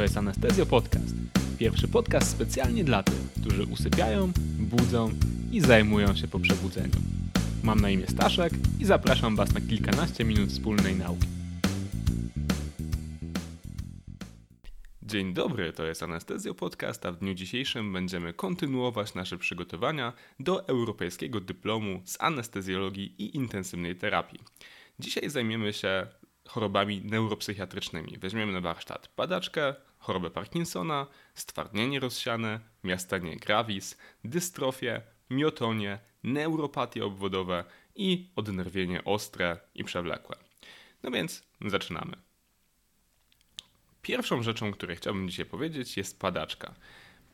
To jest Anestezjo Podcast. Pierwszy podcast specjalnie dla tych, którzy usypiają, budzą i zajmują się po przebudzeniu. Mam na imię Staszek i zapraszam Was na kilkanaście minut wspólnej nauki. Dzień dobry, to jest Anestezjo Podcast, a w dniu dzisiejszym będziemy kontynuować nasze przygotowania do Europejskiego Dyplomu z Anestezjologii i Intensywnej Terapii. Dzisiaj zajmiemy się chorobami neuropsychiatrycznymi. Weźmiemy na warsztat padaczkę, chorobę Parkinsona, stwardnienie rozsiane, miastanie gravis, dystrofię, miotonię, neuropatie obwodowe i odnerwienie ostre i przewlekłe. No więc zaczynamy. Pierwszą rzeczą, której chciałbym dzisiaj powiedzieć, jest padaczka.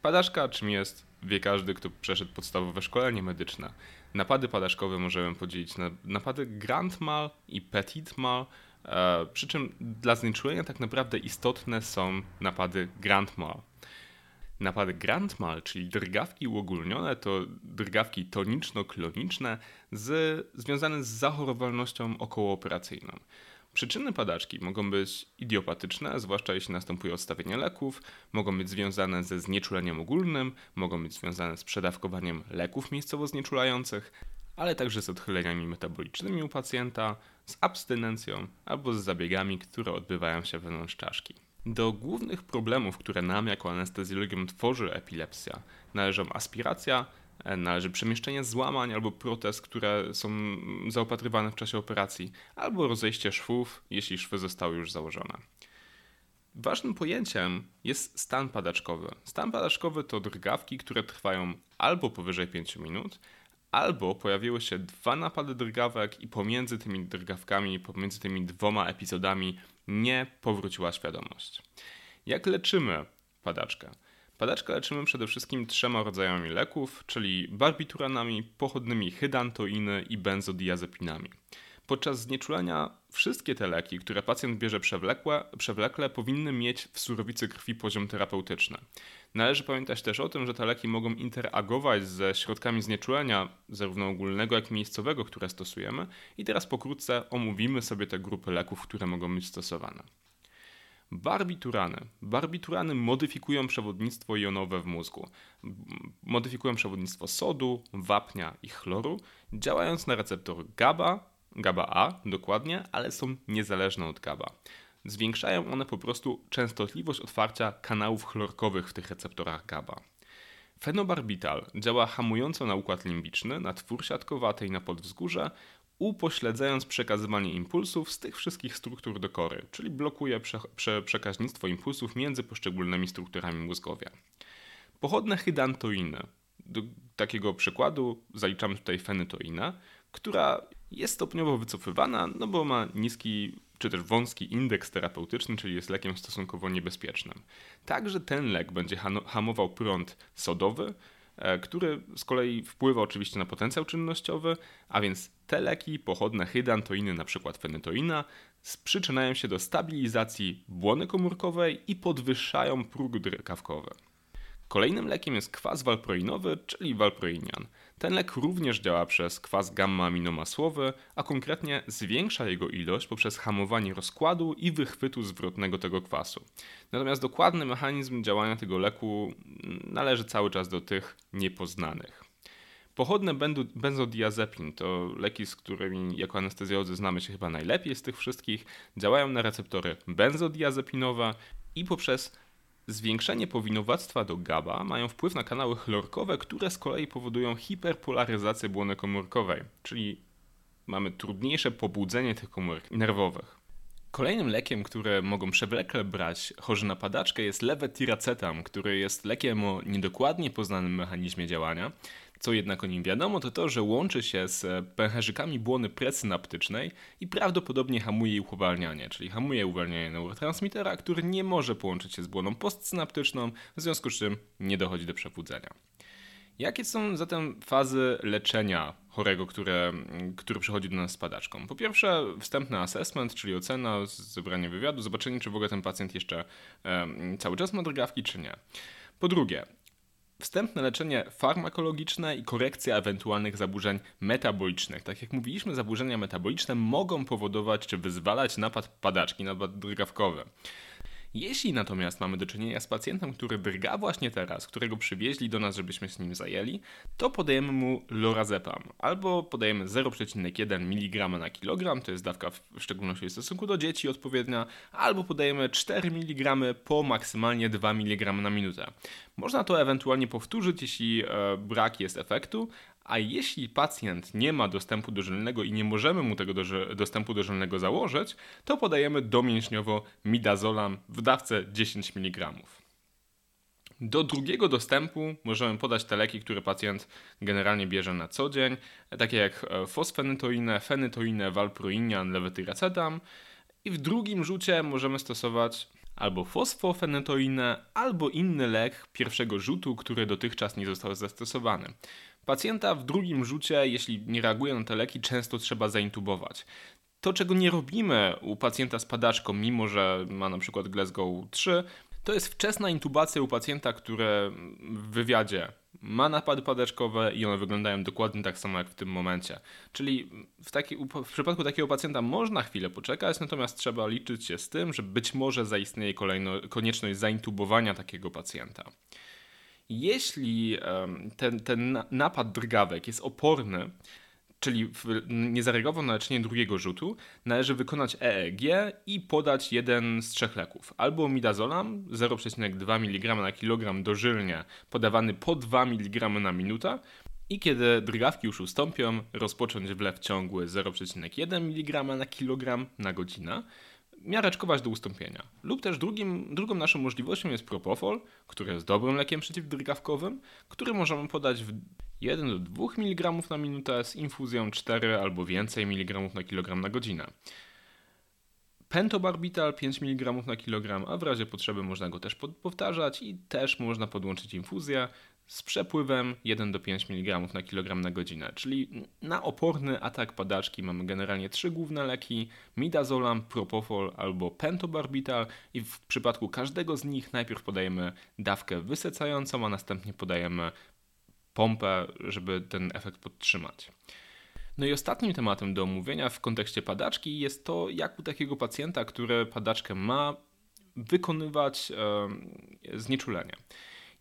Padaczka, czym jest, wie każdy, kto przeszedł podstawowe szkolenie medyczne. Napady padaczkowe możemy podzielić na napady grand mal i petit mal, przy czym dla znieczulenia tak naprawdę istotne są napady grand mal. Napady grand mal, czyli drgawki uogólnione, to drgawki toniczno-kloniczne z, związane z zachorowalnością okołooperacyjną. Przyczyny padaczki mogą być idiopatyczne, zwłaszcza jeśli następuje odstawienie leków, mogą być związane ze znieczuleniem ogólnym, mogą być związane z przedawkowaniem leków miejscowo znieczulających, ale także z odchyleniami metabolicznymi u pacjenta, z abstynencją albo z zabiegami, które odbywają się wewnątrz czaszki. Do głównych problemów, które nam jako anestezjologom tworzy epilepsja, należą aspiracja, należy przemieszczenie złamań albo protez, które są zaopatrywane w czasie operacji, albo rozejście szwów, jeśli szwy zostały już założone. Ważnym pojęciem jest stan padaczkowy. Stan padaczkowy to drgawki, które trwają albo powyżej 5 minut, albo pojawiły się dwa napady drgawek i pomiędzy tymi drgawkami, pomiędzy tymi dwoma epizodami nie powróciła świadomość. Jak leczymy padaczkę? Padaczkę leczymy przede wszystkim trzema rodzajami leków, czyli barbituranami, pochodnymi hydantoiny i benzodiazepinami. Podczas znieczulenia wszystkie te leki, które pacjent bierze przewlekłe, przewlekle, powinny mieć w surowicy krwi poziom terapeutyczny. Należy pamiętać też o tym, że te leki mogą interagować ze środkami znieczulenia, zarówno ogólnego, jak i miejscowego, które stosujemy. I teraz pokrótce omówimy sobie te grupy leków, które mogą być stosowane. Barbiturany. Barbiturany modyfikują przewodnictwo jonowe w mózgu. Modyfikują przewodnictwo sodu, wapnia i chloru, działając na receptor GABA, GABA A dokładnie, ale są niezależne od GABA. Zwiększają one po prostu częstotliwość otwarcia kanałów chlorkowych w tych receptorach GABA. Fenobarbital działa hamująco na układ limbiczny, na twór siatkowaty i na podwzgórze, upośledzając przekazywanie impulsów z tych wszystkich struktur do kory, czyli blokuje prze, prze, przekaźnictwo impulsów między poszczególnymi strukturami mózgowia. Pochodne hydantoiny. Do takiego przykładu zaliczamy tutaj fenytoinę, która jest stopniowo wycofywana, no bo ma niski czy też wąski indeks terapeutyczny, czyli jest lekiem stosunkowo niebezpiecznym. Także ten lek będzie hamował prąd sodowy, E, który z kolei wpływa oczywiście na potencjał czynnościowy, a więc te leki pochodne hydantoiny, np. fenytoina, przyczyniają się do stabilizacji błony komórkowej i podwyższają próg drgawkowy. Kolejnym lekiem jest kwas walproinowy, czyli walproinian. Ten lek również działa przez kwas gamma-aminomasłowy, a konkretnie zwiększa jego ilość poprzez hamowanie rozkładu i wychwytu zwrotnego tego kwasu. Natomiast dokładny mechanizm działania tego leku należy cały czas do tych niepoznanych. Pochodne benzodiazepin to leki, z którymi jako anestezjolodzy znamy się chyba najlepiej z tych wszystkich. Działają na receptory benzodiazepinowe i poprzez Zwiększenie powinowactwa do GABA mają wpływ na kanały chlorkowe, które z kolei powodują hiperpolaryzację błony komórkowej, czyli mamy trudniejsze pobudzenie tych komórek nerwowych. Kolejnym lekiem, które mogą przewlekle brać chorzy na padaczkę jest lewetiracetam, który jest lekiem o niedokładnie poznanym mechanizmie działania. Co jednak o nim wiadomo, to to, że łączy się z pęcherzykami błony presynaptycznej i prawdopodobnie hamuje ich uwalnianie, czyli hamuje uwalnianie neurotransmitera, który nie może połączyć się z błoną postsynaptyczną, w związku z czym nie dochodzi do przebudzenia. Jakie są zatem fazy leczenia chorego, które, który przychodzi do nas z padaczką? Po pierwsze, wstępny assessment, czyli ocena, zebranie wywiadu, zobaczenie, czy w ogóle ten pacjent jeszcze e, cały czas ma drgawki, czy nie. Po drugie, Wstępne leczenie farmakologiczne i korekcja ewentualnych zaburzeń metabolicznych. Tak jak mówiliśmy, zaburzenia metaboliczne mogą powodować czy wyzwalać napad padaczki, napad drgawkowy. Jeśli natomiast mamy do czynienia z pacjentem, który drga właśnie teraz, którego przywieźli do nas, żebyśmy z nim zajęli, to podajemy mu lorazepam albo podajemy 0,1 mg na kilogram, to jest dawka w szczególności w stosunku do dzieci odpowiednia, albo podajemy 4 mg po maksymalnie 2 mg na minutę. Można to ewentualnie powtórzyć, jeśli e, brak jest efektu, a jeśli pacjent nie ma dostępu dożylnego i nie możemy mu tego dostępu dożylnego założyć, to podajemy domięśniowo midazolam w dawce 10 mg. Do drugiego dostępu możemy podać te leki, które pacjent generalnie bierze na co dzień, takie jak e, fosfenytoinę, fenytoinę, valproinian, levetiracetam. I w drugim rzucie możemy stosować albo fosfofenytoinę, albo inny lek pierwszego rzutu, który dotychczas nie został zastosowany. Pacjenta w drugim rzucie, jeśli nie reaguje na te leki, często trzeba zaintubować. To, czego nie robimy u pacjenta z padaczką, mimo że ma na przykład Glasgow 3, to jest wczesna intubacja u pacjenta, który w wywiadzie ma napady padaczkowe i one wyglądają dokładnie tak samo jak w tym momencie. Czyli w, taki, w przypadku takiego pacjenta można chwilę poczekać, natomiast trzeba liczyć się z tym, że być może zaistnieje kolejno, konieczność zaintubowania takiego pacjenta. Jeśli ten, ten napad drgawek jest oporny, czyli nie zareagował na leczenie drugiego rzutu, należy wykonać EEG i podać jeden z trzech leków. Albo midazolam 0,2 mg na kilogram dożylnie, podawany po 2 mg na minutę, i kiedy drgawki już ustąpią, rozpocząć wlew ciągły 0,1 mg na kilogram na godzinę, miareczkować do ustąpienia. Lub też drugim, drugą naszą możliwością jest propofol, który jest dobrym lekiem przeciwdrgawkowym, który możemy podać w 1 do 2 mg na minutę z infuzją 4 albo więcej mg na kilogram na godzinę. Pentobarbital 5 mg na kilogram, a w razie potrzeby można go też powtarzać i też można podłączyć infuzję z przepływem 1 do 5 mg na kilogram na godzinę. Czyli na oporny atak padaczki mamy generalnie trzy główne leki: midazolam, propofol albo pentobarbital i w przypadku każdego z nich najpierw podajemy dawkę wysecającą, a następnie podajemy pompę, żeby ten efekt podtrzymać. No i ostatnim tematem do omówienia w kontekście padaczki jest to, jak u takiego pacjenta, który padaczkę ma, wykonywać znieczulenie.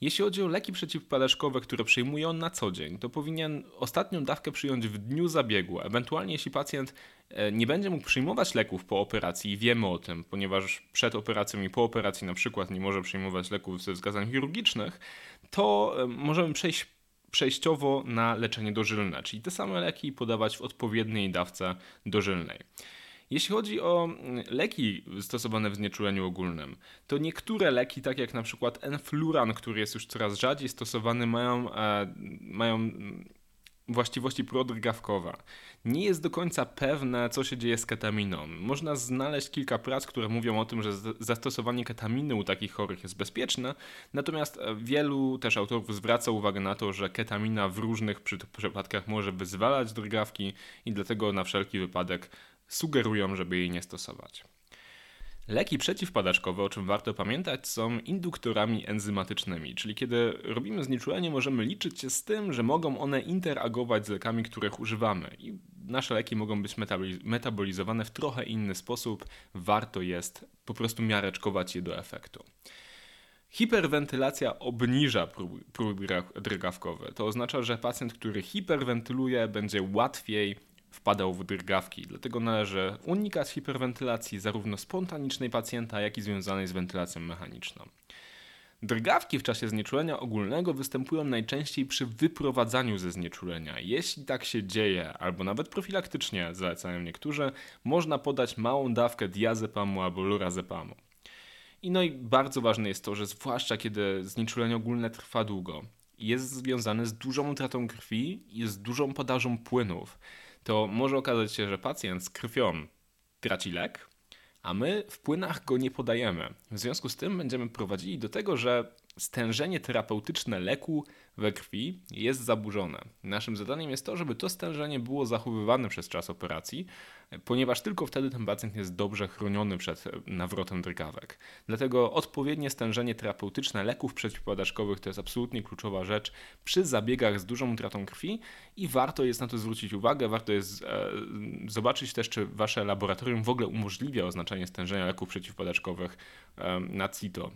Jeśli chodzi o leki przeciwpadaczkowe, które przyjmuje on na co dzień, to powinien ostatnią dawkę przyjąć w dniu zabiegu. Ewentualnie, jeśli pacjent e, nie będzie mógł przyjmować leków po operacji i wiemy o tym, ponieważ przed operacją i po operacji na przykład nie może przyjmować leków ze wskazań chirurgicznych, to e, możemy przejść przejściowo na leczenie dożylne, czyli te same leki podawać w odpowiedniej dawce dożylnej. Jeśli chodzi o mm, leki stosowane w znieczuleniu ogólnym, to niektóre leki, tak jak na przykład enfluran, który jest już coraz rzadziej stosowany, mają, e, mają mm, właściwości prodrgawkowe. Nie jest do końca pewne, co się dzieje z ketaminą. Można znaleźć kilka prac, które mówią o tym, że zastosowanie ketaminy u takich chorych jest bezpieczne, natomiast e, wielu też autorów zwraca uwagę na to, że ketamina w różnych przypadkach może wyzwalać drgawki i dlatego na wszelki wypadek sugerują, żeby jej nie stosować. Leki przeciwpadaczkowe, o czym warto pamiętać, są induktorami enzymatycznymi, czyli kiedy robimy znieczulenie, możemy liczyć się z tym, że mogą one interagować z lekami, których używamy. I nasze leki mogą być metabolizowane w trochę inny sposób. Warto jest po prostu miareczkować je do efektu. Hiperwentylacja obniża próby drgawkowe. To oznacza, że pacjent, który hiperwentyluje, będzie łatwiej wpadał w drgawki. Dlatego należy unikać hiperwentylacji zarówno spontanicznej pacjenta, jak i związanej z wentylacją mechaniczną. Drgawki w czasie znieczulenia ogólnego występują najczęściej przy wyprowadzaniu ze znieczulenia. Jeśli tak się dzieje, albo nawet profilaktycznie zalecają niektórzy, można podać małą dawkę diazepamu albo lorazepamu. I no i bardzo ważne jest to, że zwłaszcza kiedy znieczulenie ogólne trwa długo, jest związane z dużą utratą krwi i z dużą podażą płynów, to może okazać się, że pacjent z krwią traci lek, a my w płynach go nie podajemy. W związku z tym będziemy prowadzili do tego, że stężenie terapeutyczne leku we krwi jest zaburzone. Naszym zadaniem jest to, żeby to stężenie było zachowywane przez czas operacji, ponieważ tylko wtedy ten pacjent jest dobrze chroniony przed nawrotem drgawek. Dlatego odpowiednie stężenie terapeutyczne leków przeciwpadaczkowych to jest absolutnie kluczowa rzecz przy zabiegach z dużą utratą krwi i warto jest na to zwrócić uwagę, warto jest e, zobaczyć też, czy wasze laboratorium w ogóle umożliwia oznaczenie stężenia leków przeciwpadaczkowych e, na CITO.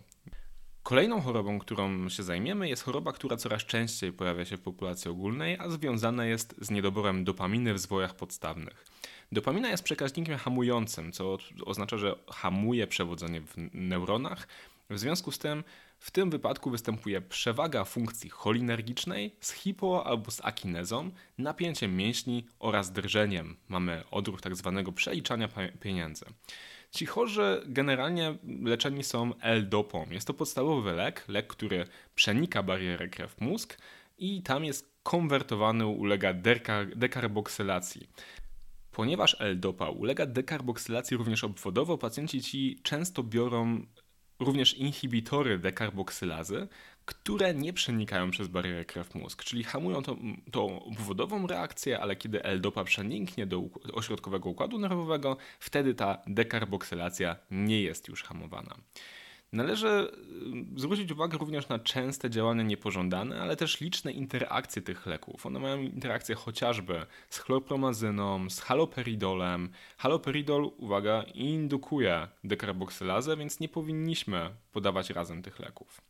Kolejną chorobą, którą się zajmiemy, jest choroba, która coraz częściej pojawia się w populacji ogólnej, a związana jest z niedoborem dopaminy w zwojach podstawnych. Dopamina jest przekaźnikiem hamującym, co oznacza, że hamuje przewodzenie w neuronach. W związku z tym, w tym wypadku występuje przewaga funkcji cholinergicznej z hipo albo z akinezą, napięciem mięśni oraz drżeniem. Mamy odruch tak zwanego przeliczania pieniędzy. Ci chorzy generalnie leczeni są L-dopą. Jest to podstawowy lek, lek, który przenika barierę krew-mózg i tam jest konwertowany, ulega dekarboksylacji. Ponieważ L-dopa ulega dekarboksylacji również obwodowo, pacjenci ci często biorą również inhibitory dekarboksylazy, które nie przenikają przez barierę krew-mózg, czyli hamują tą, tą obwodową reakcję, ale kiedy L-dopa przeniknie do ośrodkowego układu nerwowego, wtedy ta dekarboksylacja nie jest już hamowana. Należy y, zwrócić uwagę również na częste działania niepożądane, ale też liczne interakcje tych leków. One mają interakcje chociażby z chlorpromazyną, z haloperidolem. Haloperidol, uwaga, indukuje dekarboksylazę, więc nie powinniśmy podawać razem tych leków.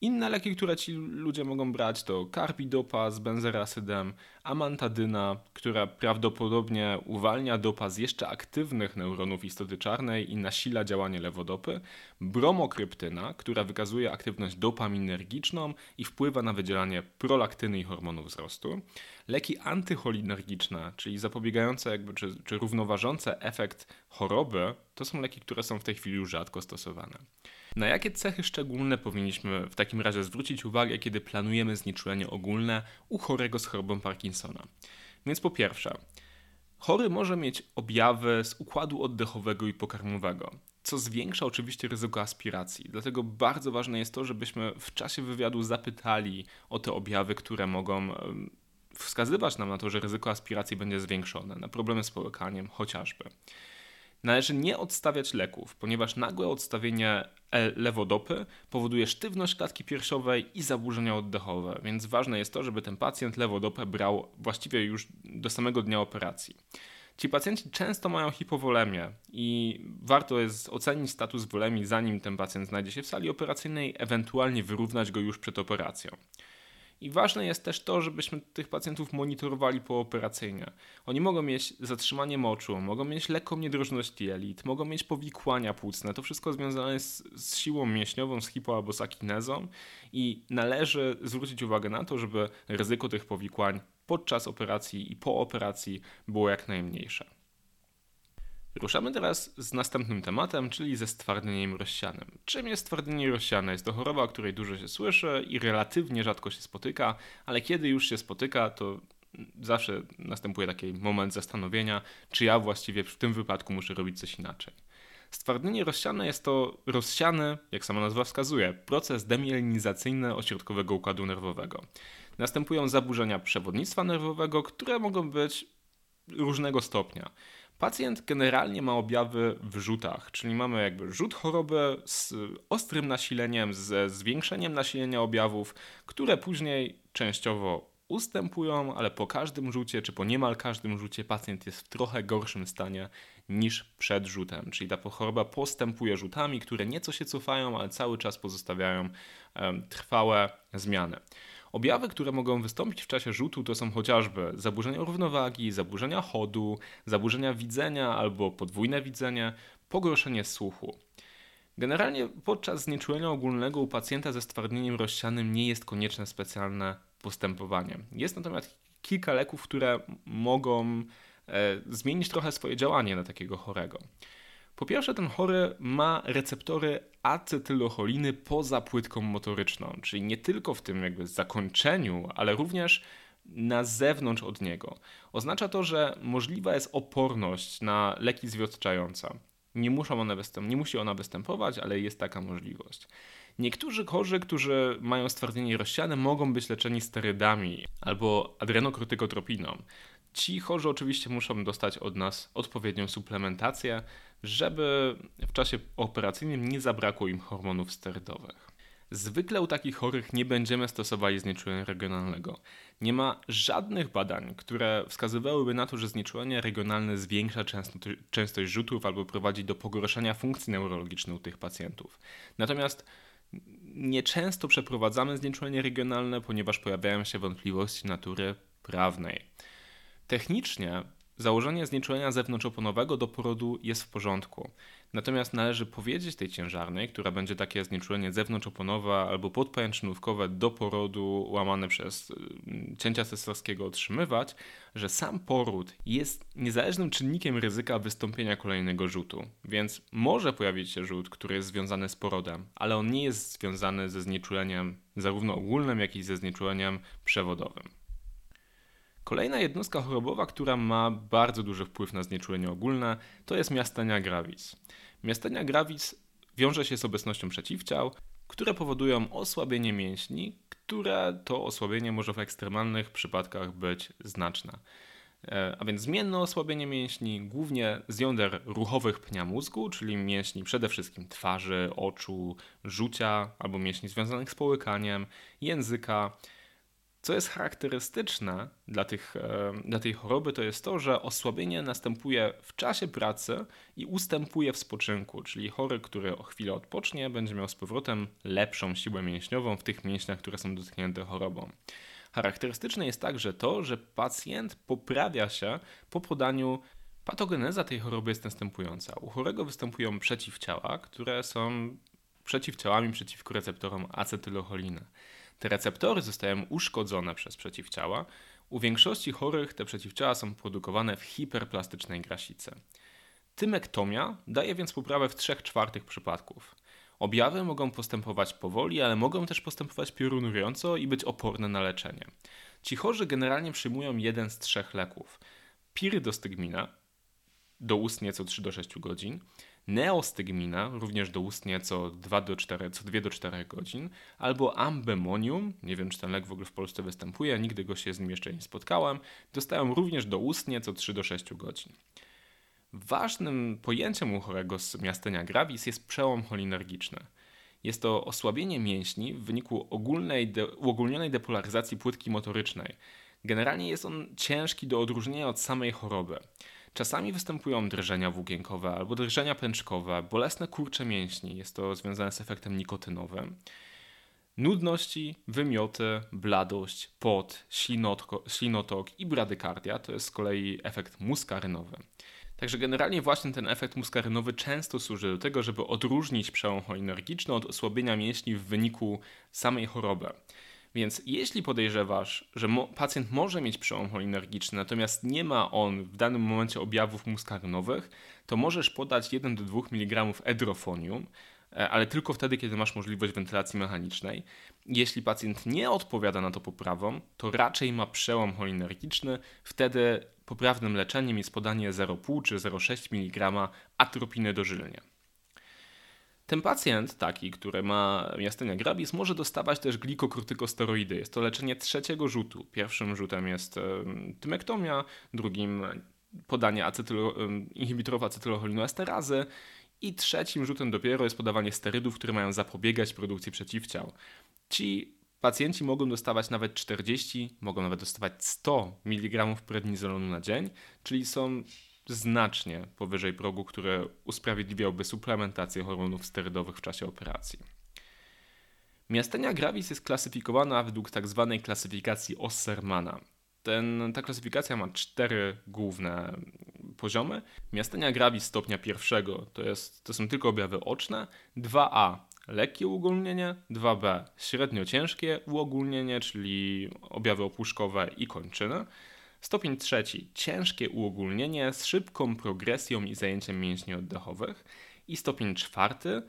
Inne leki, które ci ludzie mogą brać to carbidopa z benzerasydem, amantadyna, która prawdopodobnie uwalnia dopa z jeszcze aktywnych neuronów istoty czarnej i nasila działanie lewodopy, bromokryptyna, która wykazuje aktywność dopaminergiczną i wpływa na wydzielanie prolaktyny i hormonów wzrostu, leki antycholinergiczne, czyli zapobiegające jakby, czy, czy równoważące efekt choroby, to są leki, które są w tej chwili już rzadko stosowane. Na jakie cechy szczególne powinniśmy w takim razie zwrócić uwagę, kiedy planujemy znieczulenie ogólne u chorego z chorobą Parkinsona? Więc po pierwsze, chory może mieć objawy z układu oddechowego i pokarmowego, co zwiększa oczywiście ryzyko aspiracji. Dlatego bardzo ważne jest to, żebyśmy w czasie wywiadu zapytali o te objawy, które mogą wskazywać nam na to, że ryzyko aspiracji będzie zwiększone, na problemy z połykaniem chociażby. Należy nie odstawiać leków, ponieważ nagłe odstawienie lewodopy powoduje sztywność klatki piersiowej i zaburzenia oddechowe, więc ważne jest to, żeby ten pacjent lewodopę brał właściwie już do samego dnia operacji. Ci pacjenci często mają hipowolemię i warto jest ocenić status wolemii zanim ten pacjent znajdzie się w sali operacyjnej, ewentualnie wyrównać go już przed operacją. I ważne jest też to, żebyśmy tych pacjentów monitorowali pooperacyjnie. Oni mogą mieć zatrzymanie moczu, mogą mieć lekką niedrożność jelit, mogą mieć powikłania płucne. To wszystko związane jest z siłą mięśniową, z hipo albo z akinezą i należy zwrócić uwagę na to, żeby ryzyko tych powikłań podczas operacji i po operacji było jak najmniejsze. Ruszamy teraz z następnym tematem, czyli ze stwardnieniem rozsianym. Czym jest stwardnienie rozsiane? Jest to choroba, o której dużo się słyszy i relatywnie rzadko się spotyka, ale kiedy już się spotyka, to zawsze następuje taki moment zastanowienia, czy ja właściwie w tym wypadku muszę robić coś inaczej. Stwardnienie rozsiane jest to rozsiany, jak sama nazwa wskazuje, proces demielinizacyjny ośrodkowego układu nerwowego. Następują zaburzenia przewodnictwa nerwowego, które mogą być różnego stopnia. Pacjent generalnie ma objawy w rzutach, czyli mamy jakby rzut choroby z ostrym nasileniem, ze zwiększeniem nasilenia objawów, które później częściowo ustępują, ale po każdym rzucie, czy po niemal każdym rzucie pacjent jest w trochę gorszym stanie niż przed rzutem. Czyli ta choroba postępuje rzutami, które nieco się cofają, ale cały czas pozostawiają trwałe zmiany. Objawy, które mogą wystąpić w czasie rzutu, to są chociażby zaburzenia równowagi, zaburzenia chodu, zaburzenia widzenia albo podwójne widzenie, pogorszenie słuchu. Generalnie podczas znieczulenia ogólnego u pacjenta ze stwardnieniem rozsianym nie jest konieczne specjalne postępowanie. Jest natomiast kilka leków, które mogą e, zmienić trochę swoje działanie na takiego chorego. Po pierwsze, ten chory ma receptory acetylocholiny poza płytką motoryczną, czyli nie tylko w tym jakby zakończeniu, ale również na zewnątrz od niego. Oznacza to, że możliwa jest oporność na leki zwiotczające. Nie, muszą one występ- nie musi ona występować, ale jest taka możliwość. Niektórzy chorzy, którzy mają stwardnienie rozsiane, mogą być leczeni sterydami albo adrenokrytykotropiną. Ci chorzy oczywiście muszą dostać od nas odpowiednią suplementację, żeby w czasie operacyjnym nie zabrakło im hormonów sterydowych. Zwykle u takich chorych nie będziemy stosowali znieczulenia regionalnego. Nie ma żadnych badań, które wskazywałyby na to, że znieczulenie regionalne zwiększa częstość rzutów albo prowadzi do pogorszenia funkcji neurologicznej u tych pacjentów. Natomiast nieczęsto przeprowadzamy znieczulenie regionalne, ponieważ pojawiają się wątpliwości natury prawnej. Technicznie założenie znieczulenia zewnątrzoponowego do porodu jest w porządku. Natomiast należy powiedzieć tej ciężarnej, która będzie takie znieczulenie zewnątrzoponowe albo podpajęczynówkowe do porodu łamane przez y, cięcia cesarskiego otrzymywać, że sam poród jest niezależnym czynnikiem ryzyka wystąpienia kolejnego rzutu. Więc może pojawić się rzut, który jest związany z porodem, ale on nie jest związany ze znieczuleniem zarówno ogólnym, jak i ze znieczuleniem przewodowym. Kolejna jednostka chorobowa, która ma bardzo duży wpływ na znieczulenie ogólne, to jest miastenia gravis. Miastenia gravis wiąże się z obecnością przeciwciał, które powodują osłabienie mięśni, które to osłabienie może w ekstremalnych przypadkach być znaczne. E, a więc zmienne osłabienie mięśni, głównie z jąder ruchowych pnia mózgu, czyli mięśni przede wszystkim twarzy, oczu, rzucia albo mięśni związanych z połykaniem, języka, co jest charakterystyczne dla, tych, e, dla tej choroby, to jest to, że osłabienie następuje w czasie pracy i ustępuje w spoczynku, czyli chory, który o chwilę odpocznie, będzie miał z powrotem lepszą siłę mięśniową w tych mięśniach, które są dotknięte chorobą. Charakterystyczne jest także to, że pacjent poprawia się po podaniu Patogeneza tej choroby jest następująca. U chorego występują przeciwciała, które są przeciwciałami przeciwko receptorom acetylocholiny. Te receptory zostają uszkodzone przez przeciwciała. U większości chorych te przeciwciała są produkowane w hiperplastycznej grasicy. Tymektomia daje więc poprawę w 3 czwartych przypadków. Objawy mogą postępować powoli, ale mogą też postępować piorunująco i być oporne na leczenie. Ci chorzy generalnie przyjmują jeden z trzech leków. Pirydostygmina, doustnie co 3 do 6 godzin, neostygmina, również doustnie co 2 do 4, co 2 do 4 godzin, albo ambemonium, nie wiem czy ten lek w ogóle w Polsce występuje, nigdy go się z nim jeszcze nie spotkałem, dostają również doustnie co 3 do 6 godzin. Ważnym pojęciem u chorego z miastenia gravis jest przełom cholinergiczny. Jest to osłabienie mięśni w wyniku ogólnej de, uogólnionej depolaryzacji płytki motorycznej. Generalnie jest on ciężki do odróżnienia od samej choroby. Czasami występują drżenia włókienkowe albo drżenia pęczkowe, bolesne kurcze mięśni, jest to związane z efektem nikotynowym. Nudności, wymioty, bladość, pot, ślinotok i bradykardia to jest z kolei efekt muskarynowy. Także generalnie właśnie ten efekt muskarynowy często służy do tego, żeby odróżnić przełom cholinergiczny od osłabienia mięśni w wyniku samej choroby. Więc jeśli podejrzewasz, że mo pacjent może mieć przełom cholinergiczny, natomiast nie ma on w danym momencie objawów muskarynowych, to możesz podać 1 do 2 mg edrofonium, e, ale tylko wtedy, kiedy masz możliwość wentylacji mechanicznej. Jeśli pacjent nie odpowiada na to poprawą, to raczej ma przełom cholinergiczny, wtedy poprawnym leczeniem jest podanie 0,5 czy 0,6 mg atropiny dożylnie. Ten pacjent, taki, który ma miastenia gravis, może dostawać też glikokortykosteroidy. Jest to leczenie trzeciego rzutu. Pierwszym rzutem jest tymektomia, drugim podanie acetylo, inhibitorów acetylocholinoesterazy i trzecim rzutem dopiero jest podawanie sterydów, które mają zapobiegać produkcji przeciwciał. Ci pacjenci mogą dostawać nawet 40, mogą nawet dostawać 100 mg prednizolonu na dzień, czyli są znacznie powyżej progu, który usprawiedliwiałby suplementację hormonów sterydowych w czasie operacji. Miastenia gravis jest klasyfikowana według tzw. Tak klasyfikacji Ossermana. Ten, ta klasyfikacja ma cztery główne poziomy. Miastenia gravis stopnia pierwszego to, jest, to są tylko objawy oczne, 2a lekkie uogólnienie, 2b średnio ciężkie uogólnienie, czyli objawy opuszkowe i kończyny, Stopień trzeci ciężkie uogólnienie z szybką progresją i zajęciem mięśni oddechowych. I stopień czwarty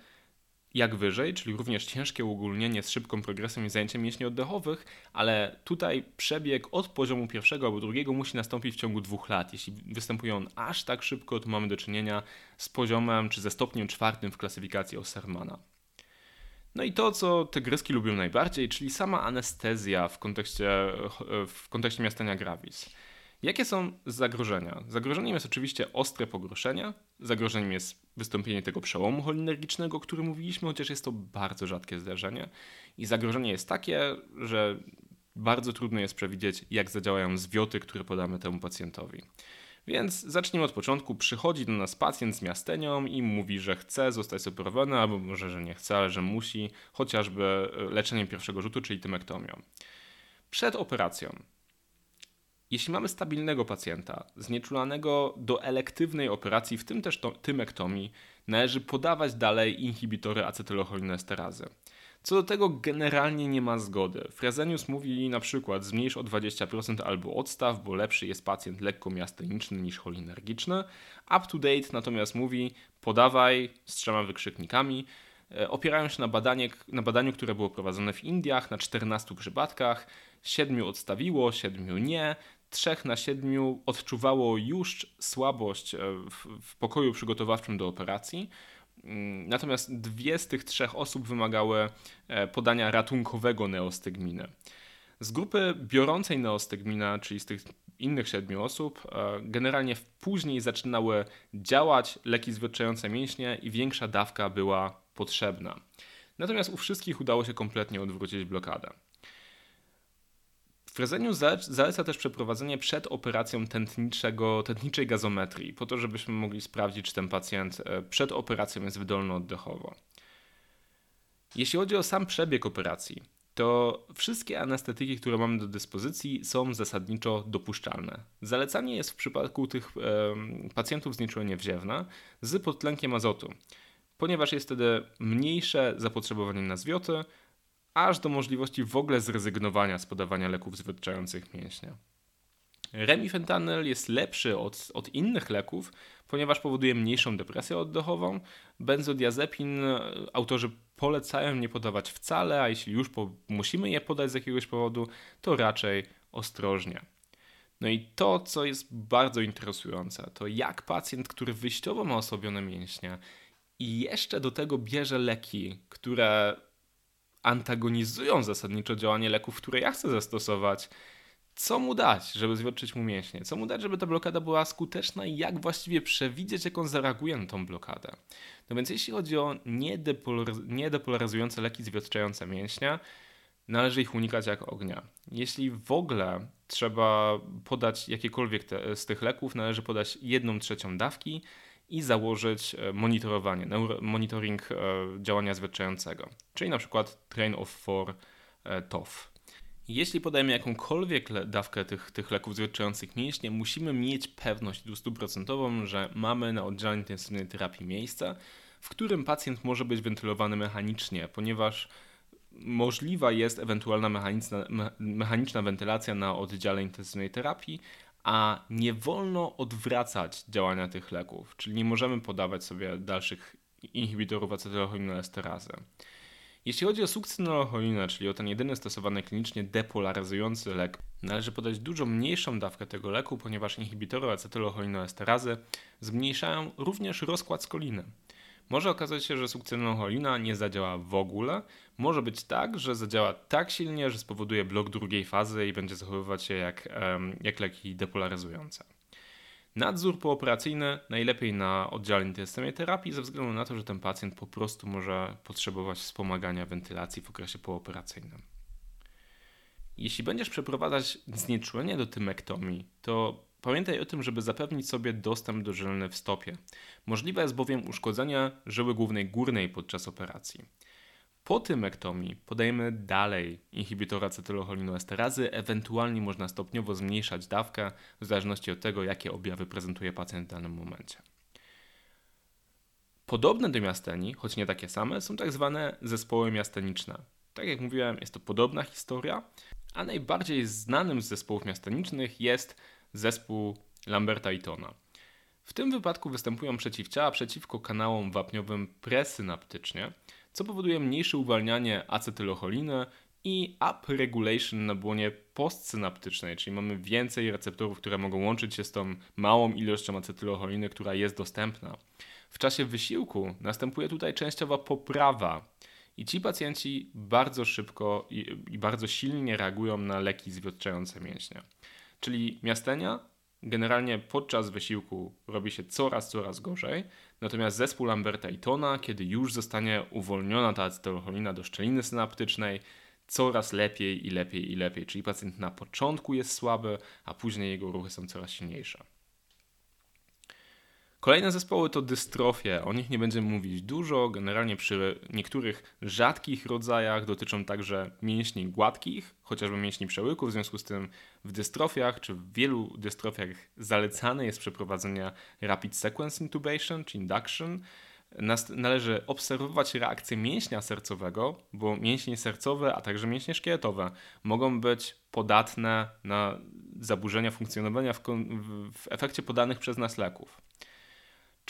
jak wyżej, czyli również ciężkie uogólnienie z szybką progresją i zajęciem mięśni oddechowych, ale tutaj przebieg od poziomu pierwszego albo drugiego musi nastąpić w ciągu dwóch lat. Jeśli występuje on aż tak szybko, to mamy do czynienia z poziomem czy ze stopniem czwartym w klasyfikacji Ossermana. No i to, co tygryski lubią najbardziej, czyli sama anestezja w kontekście, w kontekście miastania gravis. Jakie są zagrożenia? Zagrożeniem jest oczywiście ostre pogorszenia, zagrożeniem jest wystąpienie tego przełomu cholinergicznego, o którym mówiliśmy, chociaż jest to bardzo rzadkie zdarzenie. I zagrożenie jest takie, że bardzo trudno jest przewidzieć, jak zadziałają zwioty, które podamy temu pacjentowi. Więc zacznijmy od początku. Przychodzi do nas pacjent z miastenią i mówi, że chce zostać operowany, albo może, że nie chce, ale że musi, chociażby leczeniem pierwszego rzutu, czyli tymektomią. Przed operacją jeśli mamy stabilnego pacjenta, znieczulanego do elektywnej operacji, w tym też to, tymektomii, należy podawać dalej inhibitory acetylcholinesterazy. Co do tego generalnie nie ma zgody. Frezenius mówi na przykład zmniejsz o 20% albo odstaw, bo lepszy jest pacjent lekko miasteniczny niż cholinergiczny. Up to date natomiast mówi podawaj z trzema wykrzyknikami. E, opierają się na, badanie, na badaniu, które było prowadzone w Indiach na 14 przypadkach. 7 odstawiło, 7 nie. 3 na 7 odczuwało już słabość e, w, w pokoju przygotowawczym do operacji. Mm, natomiast dwie z tych trzech osób wymagały e, podania ratunkowego neostygminy. Z grupy biorącej neostygmina, czyli z tych innych siedmiu osób, e, generalnie później zaczynały działać leki zwietrzające mięśnie i większa dawka była potrzebna. Natomiast u wszystkich udało się kompletnie odwrócić blokadę. Frezeniu zaleca też przeprowadzenie przed operacją tętniczego, tętniczej gazometrii, po to, żebyśmy mogli sprawdzić, czy ten pacjent e, przed operacją jest wydolny oddechowo. Jeśli chodzi o sam przebieg operacji, to wszystkie anestetyki, które mamy do dyspozycji, są zasadniczo dopuszczalne. Zalecanie jest w przypadku tych e, pacjentów z nieczulenie wziewna z podtlenkiem azotu, ponieważ jest wtedy mniejsze zapotrzebowanie na zwioty, aż do możliwości w ogóle zrezygnowania z podawania leków zwodczających mięśnia. Remifentanyl jest lepszy od, od innych leków, ponieważ powoduje mniejszą depresję oddechową. Benzodiazepin autorzy polecają nie podawać wcale, a jeśli już po, musimy je podać z jakiegoś powodu, to raczej ostrożnie. No i to, co jest bardzo interesujące, to jak pacjent, który wyjściowo ma osłabione mięśnie i jeszcze do tego bierze leki, które antagonizują zasadniczo działanie leków, które ja chcę zastosować, co mu dać, żeby zwierczyć mu mięśnie? Co mu dać, żeby ta blokada była skuteczna i jak właściwie przewidzieć, jak on zareaguje na tą blokadę? No więc jeśli chodzi o niedepolaryzujące leki zwierczające mięśnia, należy ich unikać jak ognia. Jeśli w ogóle trzeba podać jakiekolwiek te, z tych leków, należy podać jedną trzecią dawki, i założyć e, monitorowanie, monitoring e, działania zwietrzającego, czyli na przykład train of four e, TOF. Jeśli podajemy jakąkolwiek dawkę tych, tych leków zwietrzających mięśnie, musimy mieć pewność stuprocentową, że mamy na oddziale intensywnej terapii miejsce, w którym pacjent może być wentylowany mechanicznie, ponieważ możliwa jest ewentualna mechaniczna, mechaniczna wentylacja na oddziale intensywnej terapii, a nie wolno odwracać działania tych leków, czyli nie możemy podawać sobie dalszych inhibitorów acetylcholinesterazy. Jeśli chodzi o sukcynolocholinę, czyli o ten jedyny stosowany klinicznie depolaryzujący lek, należy podać dużo mniejszą dawkę tego leku, ponieważ inhibitory acetylcholinesterazy zmniejszają również rozkład skoliny. Może okazać się, że sukcynylcholina nie zadziała w ogóle. Może być tak, że zadziała tak silnie, że spowoduje blok drugiej fazy i będzie zachowywać się jak, jak leki depolaryzujące. Nadzór pooperacyjny najlepiej na oddziale intensywnej terapii ze względu na to, że ten pacjent po prostu może potrzebować wspomagania wentylacji w okresie pooperacyjnym. Jeśli będziesz przeprowadzać znieczulenie do tymektomii, to Pamiętaj o tym, żeby zapewnić sobie dostęp do żylny w stopie. Możliwe jest bowiem uszkodzenie żyły głównej górnej podczas operacji. Po tymektomii podajemy dalej inhibitora acetylcholinesterazy, ewentualnie można stopniowo zmniejszać dawkę w zależności od tego, jakie objawy prezentuje pacjent w danym momencie. Podobne do miasteni, choć nie takie same, są tak zwane zespoły miasteniczne. Tak jak mówiłem, jest to podobna historia, a najbardziej znanym z zespołów miastenicznych jest zespół Lamberta i Tona. W tym wypadku występują przeciwciała przeciwko kanałom wapniowym presynaptycznie, co powoduje mniejsze uwalnianie acetylocholiny i upregulation na błonie postsynaptycznej, czyli mamy więcej receptorów, które mogą łączyć się z tą małą ilością acetylocholiny, która jest dostępna. W czasie wysiłku następuje tutaj częściowa poprawa I ci pacjenci bardzo szybko i, bardzo silnie reagują na leki zwiotczające mięśnie. Czyli miastenia generalnie podczas wysiłku robi się coraz, coraz gorzej, natomiast zespół Lamberta i Tona, kiedy już zostanie uwolniona ta acetylcholina do szczeliny synaptycznej, coraz lepiej i lepiej i lepiej. Czyli pacjent na początku jest słaby, a później jego ruchy są coraz silniejsze. Kolejne zespoły to dystrofie. O nich nie będziemy mówić dużo. Generalnie przy niektórych rzadkich rodzajach dotyczą także mięśni gładkich, chociażby mięśni przełyku. W związku z tym w dystrofiach, czy w wielu dystrofiach zalecane jest przeprowadzenie rapid sequence intubation, czy induction. Należy obserwować reakcję mięśnia sercowego, bo mięśnie sercowe, a także mięśnie szkieletowe mogą być podatne na zaburzenia funkcjonowania w, w efekcie podanych przez nas leków.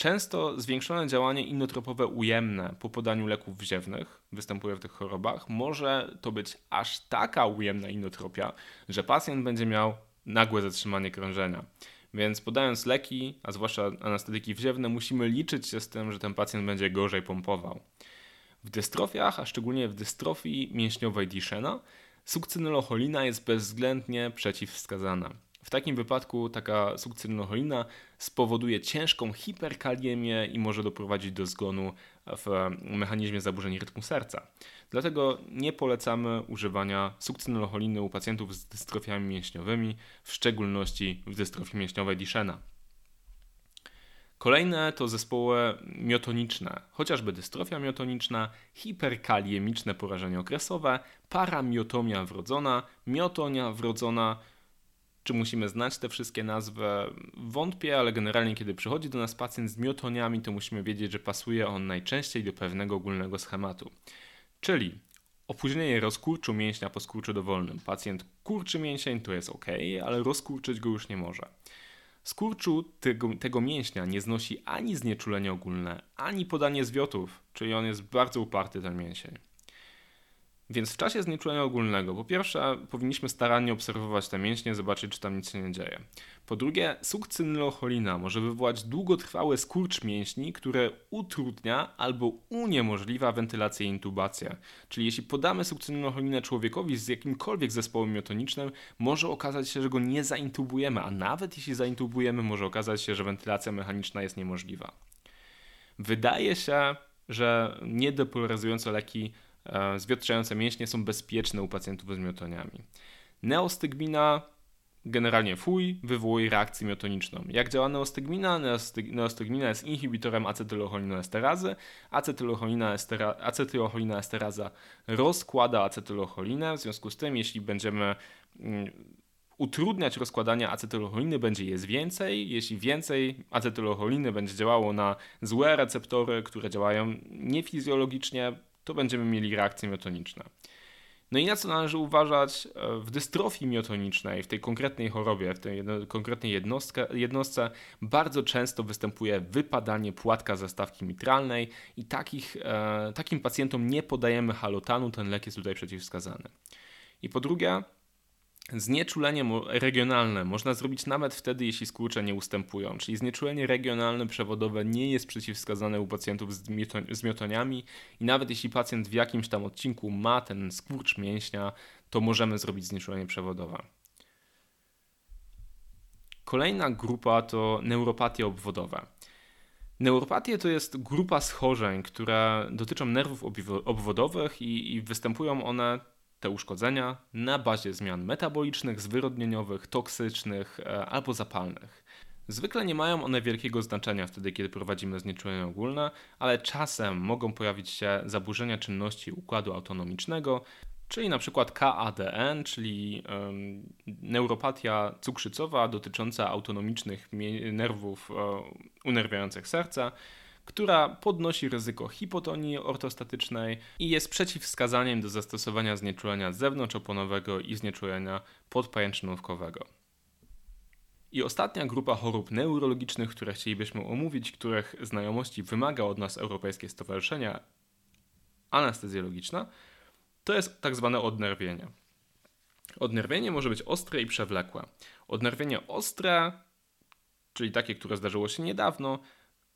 Często zwiększone działanie inotropowe ujemne po podaniu leków wziewnych występuje w tych chorobach. Może to być aż taka ujemna inotropia, że pacjent będzie miał nagłe zatrzymanie krążenia. Więc podając leki, a zwłaszcza anestetyki wziewne, musimy liczyć się z tym, że ten pacjent będzie gorzej pompował. W dystrofiach, a szczególnie w dystrofii mięśniowej Duchenne, sukcynylocholina jest bezwzględnie przeciwwskazana. W takim wypadku taka sukcynylcholina spowoduje ciężką hiperkaliemię i może doprowadzić do zgonu w mechanizmie zaburzeń rytmu serca. Dlatego nie polecamy używania sukcynylcholiny u pacjentów z dystrofiami mięśniowymi, w szczególności w dystrofii mięśniowej Duchenne. Kolejne to zespoły miotoniczne, chociażby dystrofia miotoniczna, hiperkaliemiczne porażenie okresowe, paramiotomia wrodzona, miotonia wrodzona, czy musimy znać te wszystkie nazwy? Wątpię, ale generalnie kiedy przychodzi do nas pacjent z miotoniami, to musimy wiedzieć, że pasuje on najczęściej do pewnego ogólnego schematu. Czyli opóźnienie rozkurczu mięśnia po skurczu dowolnym. Pacjent kurczy mięsień, to jest ok, ale rozkurczyć go już nie może. Skurczu tego, tego mięśnia nie znosi ani znieczulenie ogólne, ani podanie zwiotów, czyli on jest bardzo uparty ten mięsień. Więc w czasie znieczulenia ogólnego, po pierwsze, powinniśmy starannie obserwować te mięśnie, zobaczyć, czy tam nic się nie dzieje. Po drugie, sukcynylocholina może wywołać długotrwały skurcz mięśni, które utrudnia albo uniemożliwia wentylację i intubację. Czyli jeśli podamy sukcynylocholinę człowiekowi z jakimkolwiek zespołem miotonicznym, może okazać się, że go nie zaintubujemy, a nawet jeśli zaintubujemy, może okazać się, że wentylacja mechaniczna jest niemożliwa. Wydaje się, że niedepolaryzujące leki E, zwietrzające mięśnie są bezpieczne u pacjentów z miotoniami. Neostygmina generalnie fuj wywołuje reakcję miotoniczną. Jak działa neostygmina? Neostygmina jest inhibitorem acetylocholinoesterazy. Acetylocholina, estera, rozkłada acetylocholinę, w związku z tym jeśli będziemy mm, utrudniać rozkładanie acetylocholiny, będzie jest więcej. Jeśli więcej acetylocholiny będzie działało na złe receptory, które działają niefizjologicznie, to będziemy mieli reakcje miotoniczne. No i na co należy uważać e, w dystrofii miotonicznej, w tej konkretnej chorobie, w tej jedno, konkretnej jednostce, jednostce, bardzo często występuje wypadanie płatka zastawki mitralnej i takich, e, takim pacjentom nie podajemy halotanu, ten lek jest tutaj przeciwwskazany. I po drugie, Znieczulenie regionalne można zrobić nawet wtedy, jeśli skurcze nie ustępują, czyli znieczulenie regionalne przewodowe nie jest przeciwwskazane u pacjentów z, miotoniami i nawet jeśli pacjent w jakimś tam odcinku ma ten skurcz mięśnia, to możemy zrobić znieczulenie przewodowe. Kolejna grupa to neuropatie obwodowe. Neuropatie to jest grupa schorzeń, które dotyczą nerwów obwodowych i, i występują one te uszkodzenia na bazie zmian metabolicznych, zwyrodnieniowych, toksycznych e, albo zapalnych. Zwykle nie mają one wielkiego znaczenia wtedy, kiedy prowadzimy znieczulenie ogólne, ale czasem mogą pojawić się zaburzenia czynności układu autonomicznego, czyli na przykład KADN, czyli neuropatia cukrzycowa dotycząca autonomicznych nerwów um, unerwiających serca, która podnosi ryzyko hipotonii ortostatycznej i jest przeciwwskazaniem do zastosowania znieczulenia zewnątrzoponowego i znieczulenia podpajęczynówkowego. I ostatnia grupa chorób neurologicznych, które chcielibyśmy omówić, których znajomości wymaga od nas Europejskie Stowarzyszenia Anestezjologiczne, to jest tak zwane odnerwienie. Odnerwienie może być ostre i przewlekłe. Odnerwienie ostre, czyli takie, które zdarzyło się niedawno,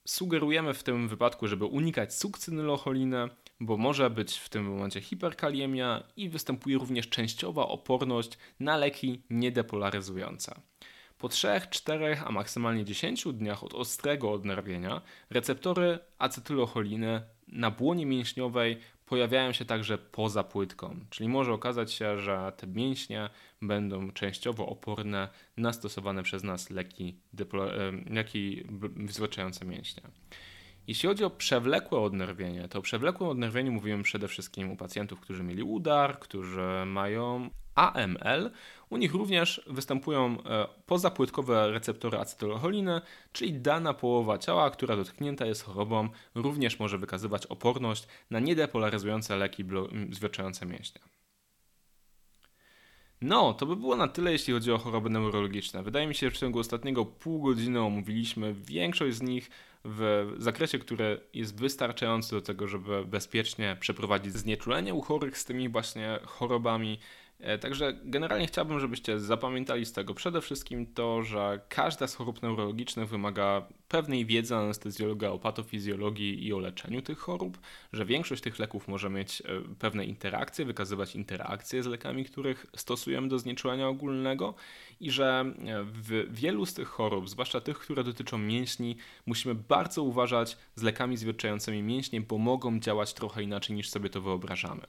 Sugerujemy w tym wypadku, żeby unikać sukcynylocholiny, bo może być w tym momencie hiperkaliemia i występuje również częściowa oporność na leki niedepolaryzujące. Po 3, 4, a maksymalnie 10 dniach od ostrego odnerwienia receptory acetylocholiny na błonie mięśniowej pojawiają się także poza płytką, czyli może okazać się, że te mięśnie będą częściowo oporne na stosowane przez nas leki, leki zwalczające mięśnie. Jeśli chodzi o przewlekłe odnerwienie, to o przewlekłym odnerwieniu mówimy przede wszystkim u pacjentów, którzy mieli udar, którzy mają AML. U nich również występują e, pozapłytkowe receptory acetylcholiny, czyli dana połowa ciała, która dotknięta jest chorobą, również może wykazywać oporność na niedepolaryzujące leki zwierczające mięśnie. No, to by było na tyle, jeśli chodzi o choroby neurologiczne. Wydaje mi się, że w ciągu ostatniego pół godziny omówiliśmy większość z nich w zakresie, który jest wystarczający do tego, żeby bezpiecznie przeprowadzić znieczulenie u chorych z tymi właśnie chorobami także generalnie chciałbym, żebyście zapamiętali z tego przede wszystkim to, że każda z chorób neurologicznych wymaga pewnej wiedzy anestezjologa o patofizjologii i o leczeniu tych chorób, że większość tych leków może mieć e, pewne interakcje, wykazywać interakcje z lekami, których stosujemy do znieczulenia ogólnego i że e, w wielu z tych chorób, zwłaszcza tych, które dotyczą mięśni, musimy bardzo uważać z lekami zwierczającymi mięśnie, bo mogą działać trochę inaczej niż sobie to wyobrażamy.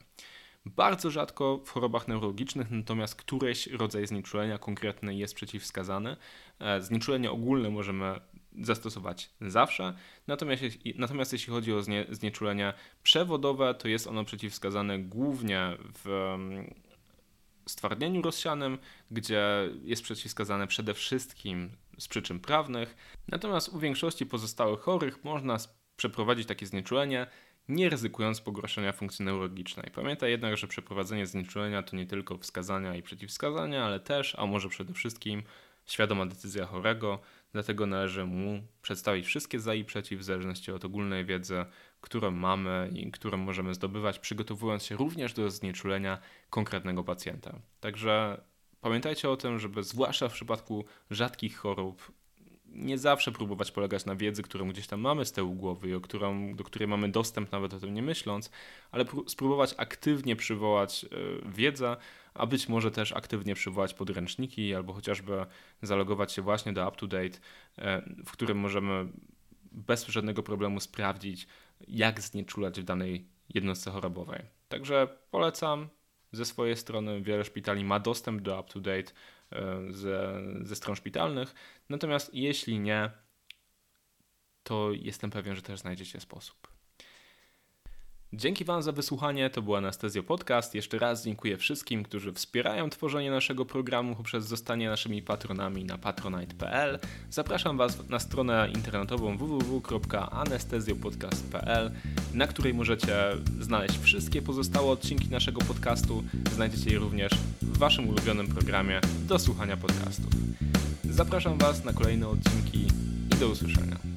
Bardzo rzadko w chorobach neurologicznych, natomiast któryś rodzaj znieczulenia konkretny jest przeciwwskazany. E, znieczulenie ogólne możemy zastosować zawsze, natomiast, natomiast jeśli chodzi o znie, znieczulenie przewodowe, to jest ono przeciwwskazane głównie w mm, stwardnieniu rozsianym, gdzie jest przeciwwskazane przede wszystkim z przyczyn prawnych, natomiast u większości pozostałych chorych można przeprowadzić takie znieczulenie nie ryzykując pogorszenia funkcji neurologicznej. Pamiętaj jednak, że przeprowadzenie znieczulenia to nie tylko wskazania i przeciwwskazania, ale też, a może przede wszystkim, świadoma decyzja chorego, dlatego należy mu przedstawić wszystkie za i przeciw w zależności od ogólnej wiedzy, którą mamy i którą możemy zdobywać, przygotowując się również do znieczulenia konkretnego pacjenta. Także pamiętajcie o tym, żeby zwłaszcza w przypadku rzadkich chorób nie zawsze próbować polegać na wiedzy, którą gdzieś tam mamy z tyłu głowy i o którą, do której mamy dostęp nawet o tym nie myśląc, ale spróbować aktywnie przywołać e, wiedzę, a być może też aktywnie przywołać podręczniki albo chociażby zalogować się właśnie do UpToDate, e, w którym możemy bez żadnego problemu sprawdzić, jak znieczulać w danej jednostce chorobowej. Także polecam ze swojej strony. Wiele szpitali ma dostęp do UpToDate ze, ze stron szpitalnych. Natomiast jeśli nie, to jestem pewien, że też znajdziecie sposób. Dzięki Wam za wysłuchanie. To był Anestezjo Podcast. Jeszcze raz dziękuję wszystkim, którzy wspierają tworzenie naszego programu poprzez zostanie naszymi patronami na patronite.pl. Zapraszam Was na stronę internetową www.anestezjopodcast.pl, na której możecie znaleźć wszystkie pozostałe odcinki naszego podcastu. Znajdziecie je również w Waszym ulubionym programie do słuchania podcastów. Zapraszam Was na kolejne odcinki i do usłyszenia.